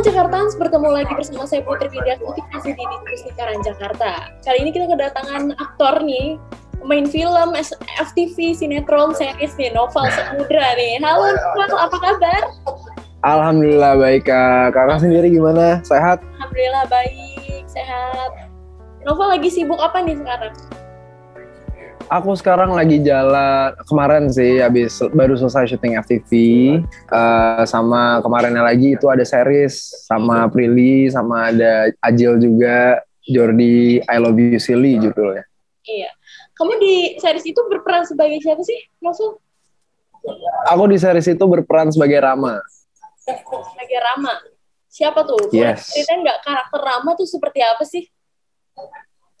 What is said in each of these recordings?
Halo Jakarta, bertemu lagi bersama saya Putri Widyasti masih di Diskusi Karan Jakarta. Kali ini kita kedatangan aktor nih, pemain film, FTV, sinetron, series nih, novel Samudra nih. Halo Novel, apa kabar? Alhamdulillah baik kak. Kakak sendiri gimana? Sehat? Alhamdulillah baik, sehat. Novel lagi sibuk apa nih sekarang? Aku sekarang lagi jalan kemarin sih habis baru selesai syuting FTV uh, sama kemarinnya lagi itu ada series sama Prilly sama ada Ajil juga Jordi I Love You Silly judulnya. Iya. Kamu di series itu berperan sebagai siapa sih, Maksud? Aku di series itu berperan sebagai Rama. Sebagai Rama. Siapa tuh? Yes. Ceritain nggak karakter Rama tuh seperti apa sih?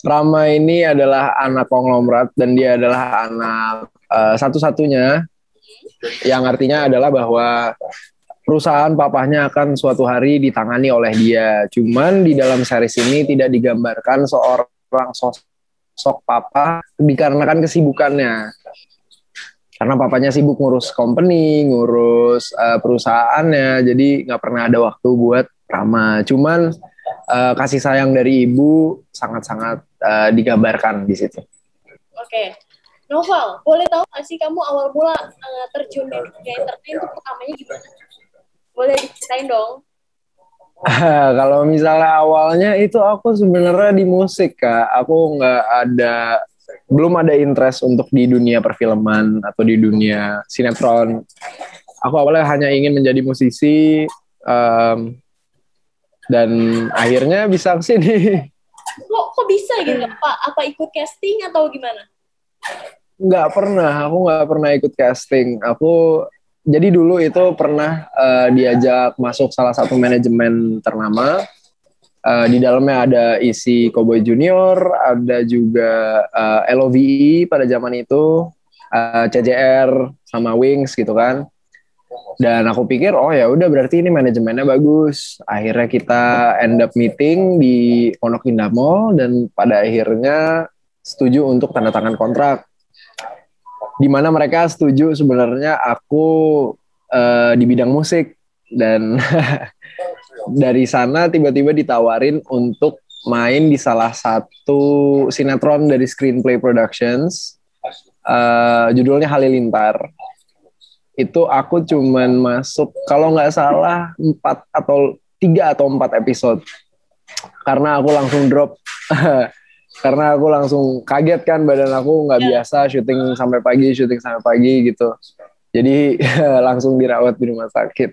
Rama ini adalah anak konglomerat dan dia adalah anak uh, satu-satunya yang artinya adalah bahwa perusahaan papahnya akan suatu hari ditangani oleh dia. Cuman di dalam series ini tidak digambarkan seorang sosok papa dikarenakan kesibukannya. Karena papanya sibuk ngurus company, ngurus uh, perusahaannya, jadi nggak pernah ada waktu buat Rama. Cuman uh, kasih sayang dari ibu sangat-sangat uh, digambarkan di situ. Oke, okay. Novel, boleh tahu nggak sih kamu awal mula uh, terjun di dunia entertain itu pertamanya gimana? Boleh diceritain dong. Kalau misalnya awalnya itu aku sebenarnya di musik kak, aku nggak ada belum ada interest untuk di dunia perfilman atau di dunia sinetron. Aku awalnya hanya ingin menjadi musisi, um, dan akhirnya bisa ke sini. Kok, kok bisa gitu Pak? Apa ikut casting atau gimana? Nggak pernah, aku nggak pernah ikut casting. Aku jadi dulu itu pernah uh, diajak masuk salah satu manajemen ternama. Uh, di dalamnya ada isi Cowboy Junior, ada juga uh, eh, LOVE pada zaman itu, uh, CJR sama Wings gitu kan dan aku pikir oh ya udah berarti ini manajemennya bagus. Akhirnya kita end up meeting di Pondok Indah Mall dan pada akhirnya setuju untuk tanda tangan kontrak. Di mana mereka setuju sebenarnya aku uh, di bidang musik. Dan dari sana tiba-tiba ditawarin untuk main di salah satu sinetron dari Screenplay Productions uh, judulnya Halilintar itu aku cuman masuk kalau nggak salah empat atau tiga atau empat episode. Karena aku langsung drop. Karena aku langsung kaget kan badan aku nggak yeah. biasa syuting sampai pagi syuting sampai pagi gitu. Jadi langsung dirawat di rumah sakit.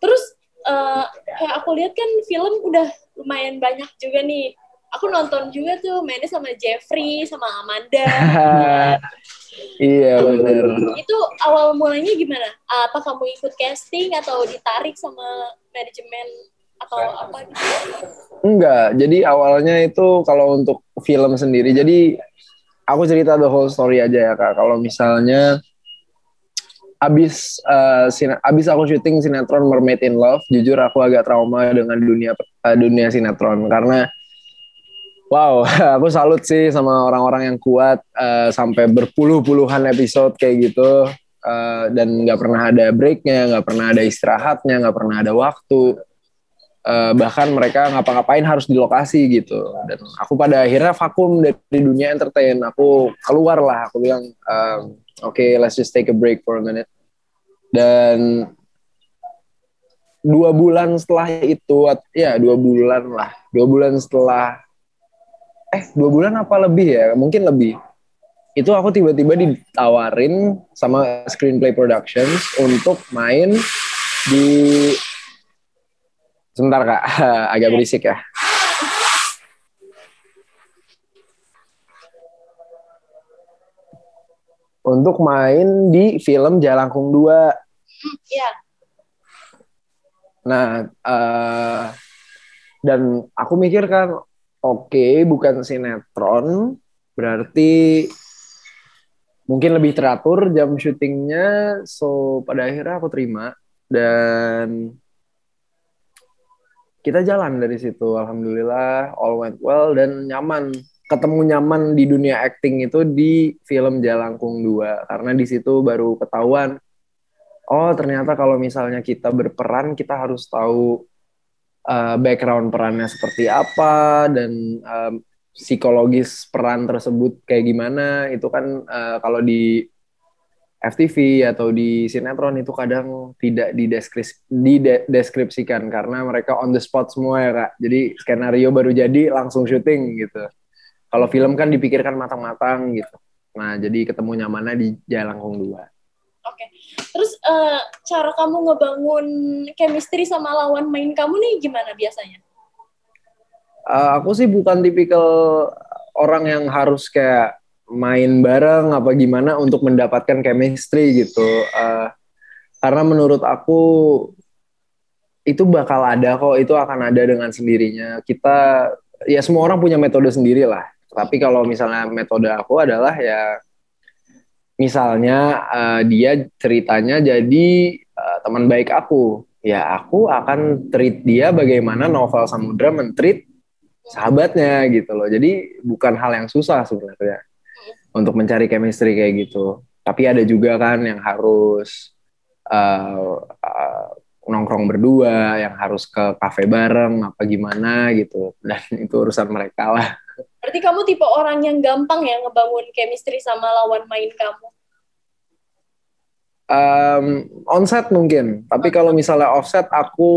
Terus uh, kayak aku lihat kan film udah lumayan banyak juga nih. Aku nonton juga tuh mainnya sama Jeffrey sama Amanda iya benar itu awal mulanya gimana? Apa kamu ikut casting atau ditarik sama manajemen atau apa gitu? Enggak jadi awalnya itu kalau untuk film sendiri jadi aku cerita the whole story aja ya kak. Kalau misalnya abis uh, abis aku syuting sinetron Mermaid in Love jujur aku agak trauma dengan dunia uh, dunia sinetron. Karena Wow, aku salut sih sama orang-orang yang kuat uh, sampai berpuluh-puluhan episode kayak gitu uh, dan nggak pernah ada breaknya, nggak pernah ada istirahatnya, nggak pernah ada waktu. Uh, bahkan mereka ngapa-ngapain harus di lokasi gitu. Dan aku pada akhirnya vakum dari dunia entertain. Aku keluar lah, aku bilang, um, oke, okay, let's just take a break for a minute. Dan dua bulan setelah itu, ya dua bulan lah, dua bulan setelah eh dua bulan apa lebih ya? Mungkin lebih. Itu aku tiba-tiba ditawarin sama Screenplay Productions untuk main di sebentar kak. Agak berisik ya. Untuk main di film Jalangkung 2 Iya. Nah, uh, dan aku mikir kan, oke bukan sinetron. Berarti mungkin lebih teratur jam syutingnya. So pada akhirnya aku terima. Dan kita jalan dari situ. Alhamdulillah all went well dan nyaman. Ketemu nyaman di dunia acting itu di film Jalangkung 2 karena di situ baru ketahuan oh ternyata kalau misalnya kita berperan kita harus tahu uh, background perannya seperti apa dan um, psikologis peran tersebut kayak gimana itu kan uh, kalau di FTV atau di sinetron itu kadang tidak dideskripsikan karena mereka on the spot semua ya kak. Jadi skenario baru jadi langsung syuting gitu. Kalau film kan dipikirkan matang-matang gitu. Nah jadi ketemu nyamannya di Jalangkung 2. Oke. Okay. Terus uh, cara kamu ngebangun chemistry sama lawan main kamu nih gimana biasanya? Uh, aku sih bukan tipikal orang yang harus kayak main bareng apa gimana untuk mendapatkan chemistry gitu. Uh, karena menurut aku itu bakal ada kok, itu akan ada dengan sendirinya. Kita ya semua orang punya metode sendiri lah. Tapi kalau misalnya metode aku adalah ya misalnya uh, dia ceritanya jadi uh, teman baik aku, ya aku akan treat dia bagaimana novel Samudra mentreat sahabatnya gitu loh. Jadi bukan hal yang susah sebenarnya untuk mencari chemistry kayak gitu. Tapi ada juga kan yang harus uh, uh, nongkrong berdua, yang harus ke kafe bareng, apa gimana gitu. Dan itu urusan mereka lah. Berarti kamu tipe orang yang gampang ya ngebangun chemistry sama lawan main kamu? Um, onset mungkin, tapi kalau misalnya offset aku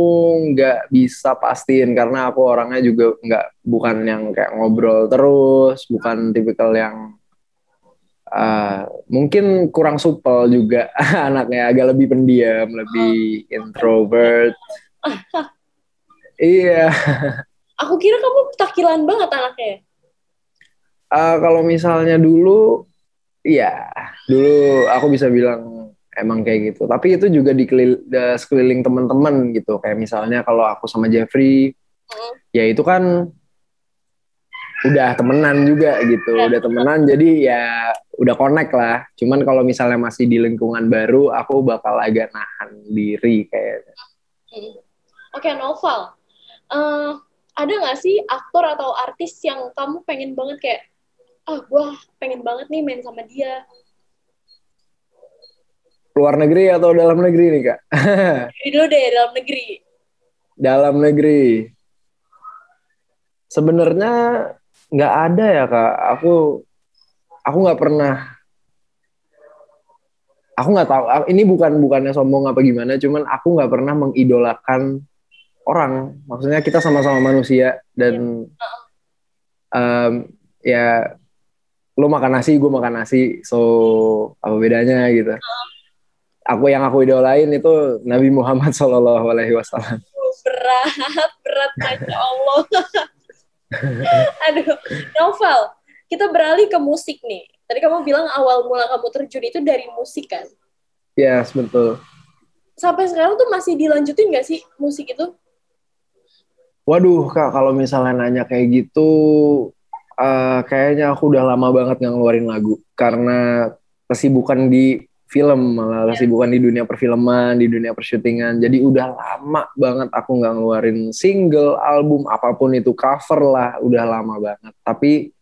nggak bisa pastiin karena aku orangnya juga nggak bukan yang kayak ngobrol terus, bukan tipikal yang uh, mungkin kurang supel juga anaknya agak lebih pendiam lebih introvert. Iya. Aku kira kamu takilan banget anaknya. Uh, kalau misalnya dulu iya. Dulu aku bisa bilang emang kayak gitu. Tapi itu juga di sekeliling teman-teman gitu. Kayak misalnya kalau aku sama Jeffrey hmm. ya itu kan udah temenan juga gitu udah temenan jadi ya udah connect lah. Cuman kalau misalnya masih di lingkungan baru aku bakal agak nahan diri kayaknya. Hmm. oke okay, Noval uh, ada nggak sih aktor atau artis yang kamu pengen banget kayak ah gue pengen banget nih main sama dia luar negeri atau dalam negeri nih kak? Dulu deh dalam negeri. Dalam negeri. Sebenarnya nggak ada ya kak. Aku aku nggak pernah aku nggak tahu. Ini bukan bukannya sombong apa gimana cuman aku nggak pernah mengidolakan orang. Maksudnya kita sama-sama manusia dan um, ya lo makan nasi gue makan nasi so apa bedanya gitu. Aku yang aku idolain itu Nabi Muhammad Shallallahu Alaihi Wasallam. Berat berat masya Allah Aduh, Novel, kita beralih ke musik nih. Tadi kamu bilang awal mula kamu terjun itu dari musik kan? Ya, yes, betul. Sampai sekarang tuh masih dilanjutin gak sih musik itu? Waduh, Kak, kalau misalnya nanya kayak gitu, uh, kayaknya aku udah lama banget nggak ngeluarin lagu. Karena kesibukan di film malah yeah. bukan di dunia perfilman di dunia persyutingan. Jadi udah lama banget aku nggak ngeluarin single album apa pun itu cover lah udah lama banget. Tapi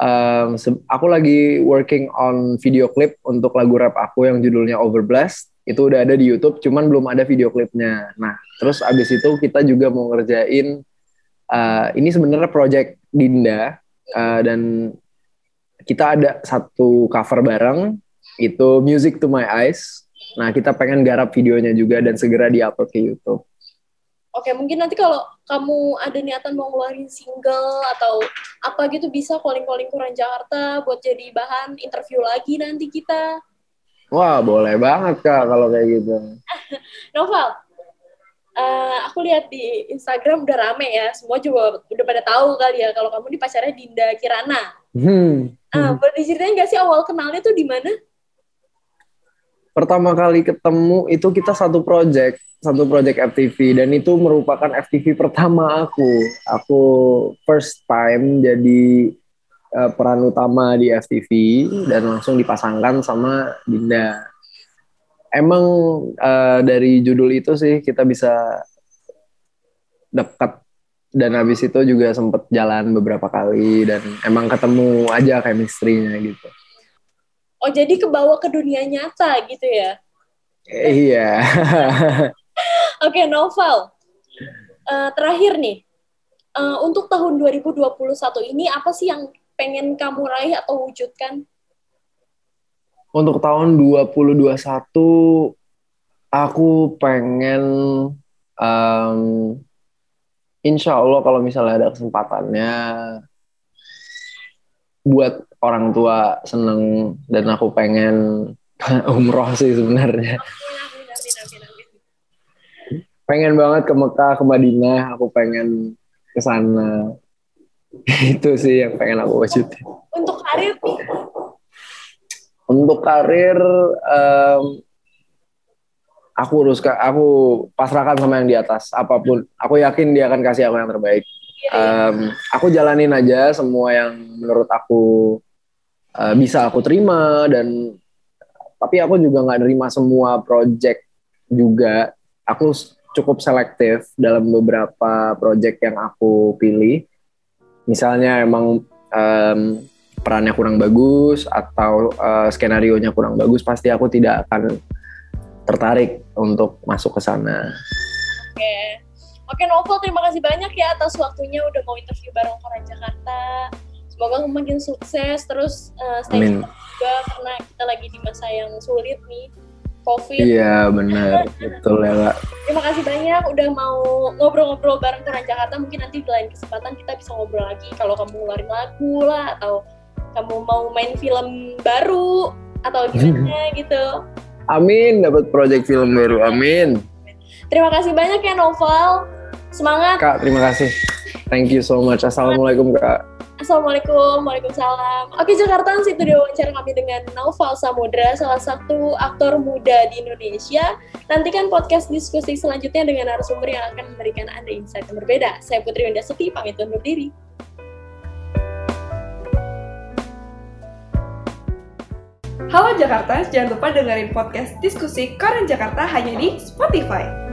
um, aku lagi working on video clip untuk lagu rap aku yang judulnya Overblast. Itu udah ada di YouTube cuman belum ada video klipnya nah terus abis itu kita juga mau ngerjain uh, ini sebenarnya project Dinda uh, dan kita ada satu cover bareng itu Music to My Eyes. Nah, kita pengen garap videonya juga dan segera di-upload ke YouTube. Oke, mungkin nanti kalau kamu ada niatan mau ngeluarin single atau apa gitu bisa calling-calling Kurang Jakarta buat jadi bahan interview lagi nanti kita. Wah, boleh banget Kak kalau kayak gitu. Novel, uh, aku lihat di Instagram udah rame ya, semua juga udah pada tahu kali ya kalau kamu di pacarnya Dinda Kirana. Hmm. Uh, boleh diceritain gak sih awal kenalnya tuh di mana? Pertama kali ketemu itu kita satu project satu project FTV dan itu merupakan FTV pertama aku. Aku first time jadi uh, peran utama di FTV dan langsung dipasangkan sama Dinda. Emang uh, dari judul itu sih kita bisa dekat. Dan habis itu juga sempet jalan beberapa kali dan emang ketemu aja chemistry-nya gitu Oh jadi kebawa ke dunia nyata gitu ya? Iya. Oke, Novel. Uh, terakhir nih, uh, untuk tahun 2021 ini apa sih yang pengen kamu raih atau wujudkan? Untuk tahun 2021, aku pengen, um, insya Allah kalau misalnya ada kesempatannya, buat orang tua seneng dan aku pengen umroh sih sebenarnya. Pengen banget ke Mekah, ke Madinah, aku pengen ke sana. Itu sih yang pengen aku wujudin. Untuk karir nih? Untuk karir, um, aku urus aku pasrahkan sama yang di atas apa pun. Aku yakin dia akan kasih aku yang terbaik. Um, aku jalanin aja semua yang menurut aku uh, bisa aku terima dan tapi aku juga nggak nerima semua project juga aku cukup selektif dalam beberapa project yang aku pilih misalnya emang um, perannya kurang bagus atau uh, skenario nya kurang bagus pasti aku tidak akan tertarik untuk masuk ke sana. Oke, okay. oke Novel terima kasih banyak ya atas waktunya udah mau interview bareng Koran Jakarta. Semoga makin sukses terus uh, stay Amin. juga karena kita lagi di masa yang sulit nih COVID. Iya benar, betul ya Kak. Terima kasih banyak udah mau ngobrol-ngobrol bareng Koran Jakarta. Mungkin nanti di lain kesempatan kita bisa ngobrol lagi. Kalau kamu ngeluarin lagu lah atau kamu mau main film baru atau gimana gitu. Amin, dapat project film baru. Amin. Terima kasih banyak ya Novel. Semangat. Kak, terima kasih. Thank you so much. Assalamualaikum Kak. Assalamualaikum, Waalaikumsalam. Oke Jakarta, itu dia wawancara kami dengan Naufal Samudra, salah satu aktor muda di Indonesia. Nantikan podcast diskusi selanjutnya dengan narasumber yang akan memberikan Anda insight yang berbeda. Saya Putri Winda Seti, pamit undur diri. Halo Jakarta, jangan lupa dengerin podcast diskusi Koran Jakarta hanya di Spotify.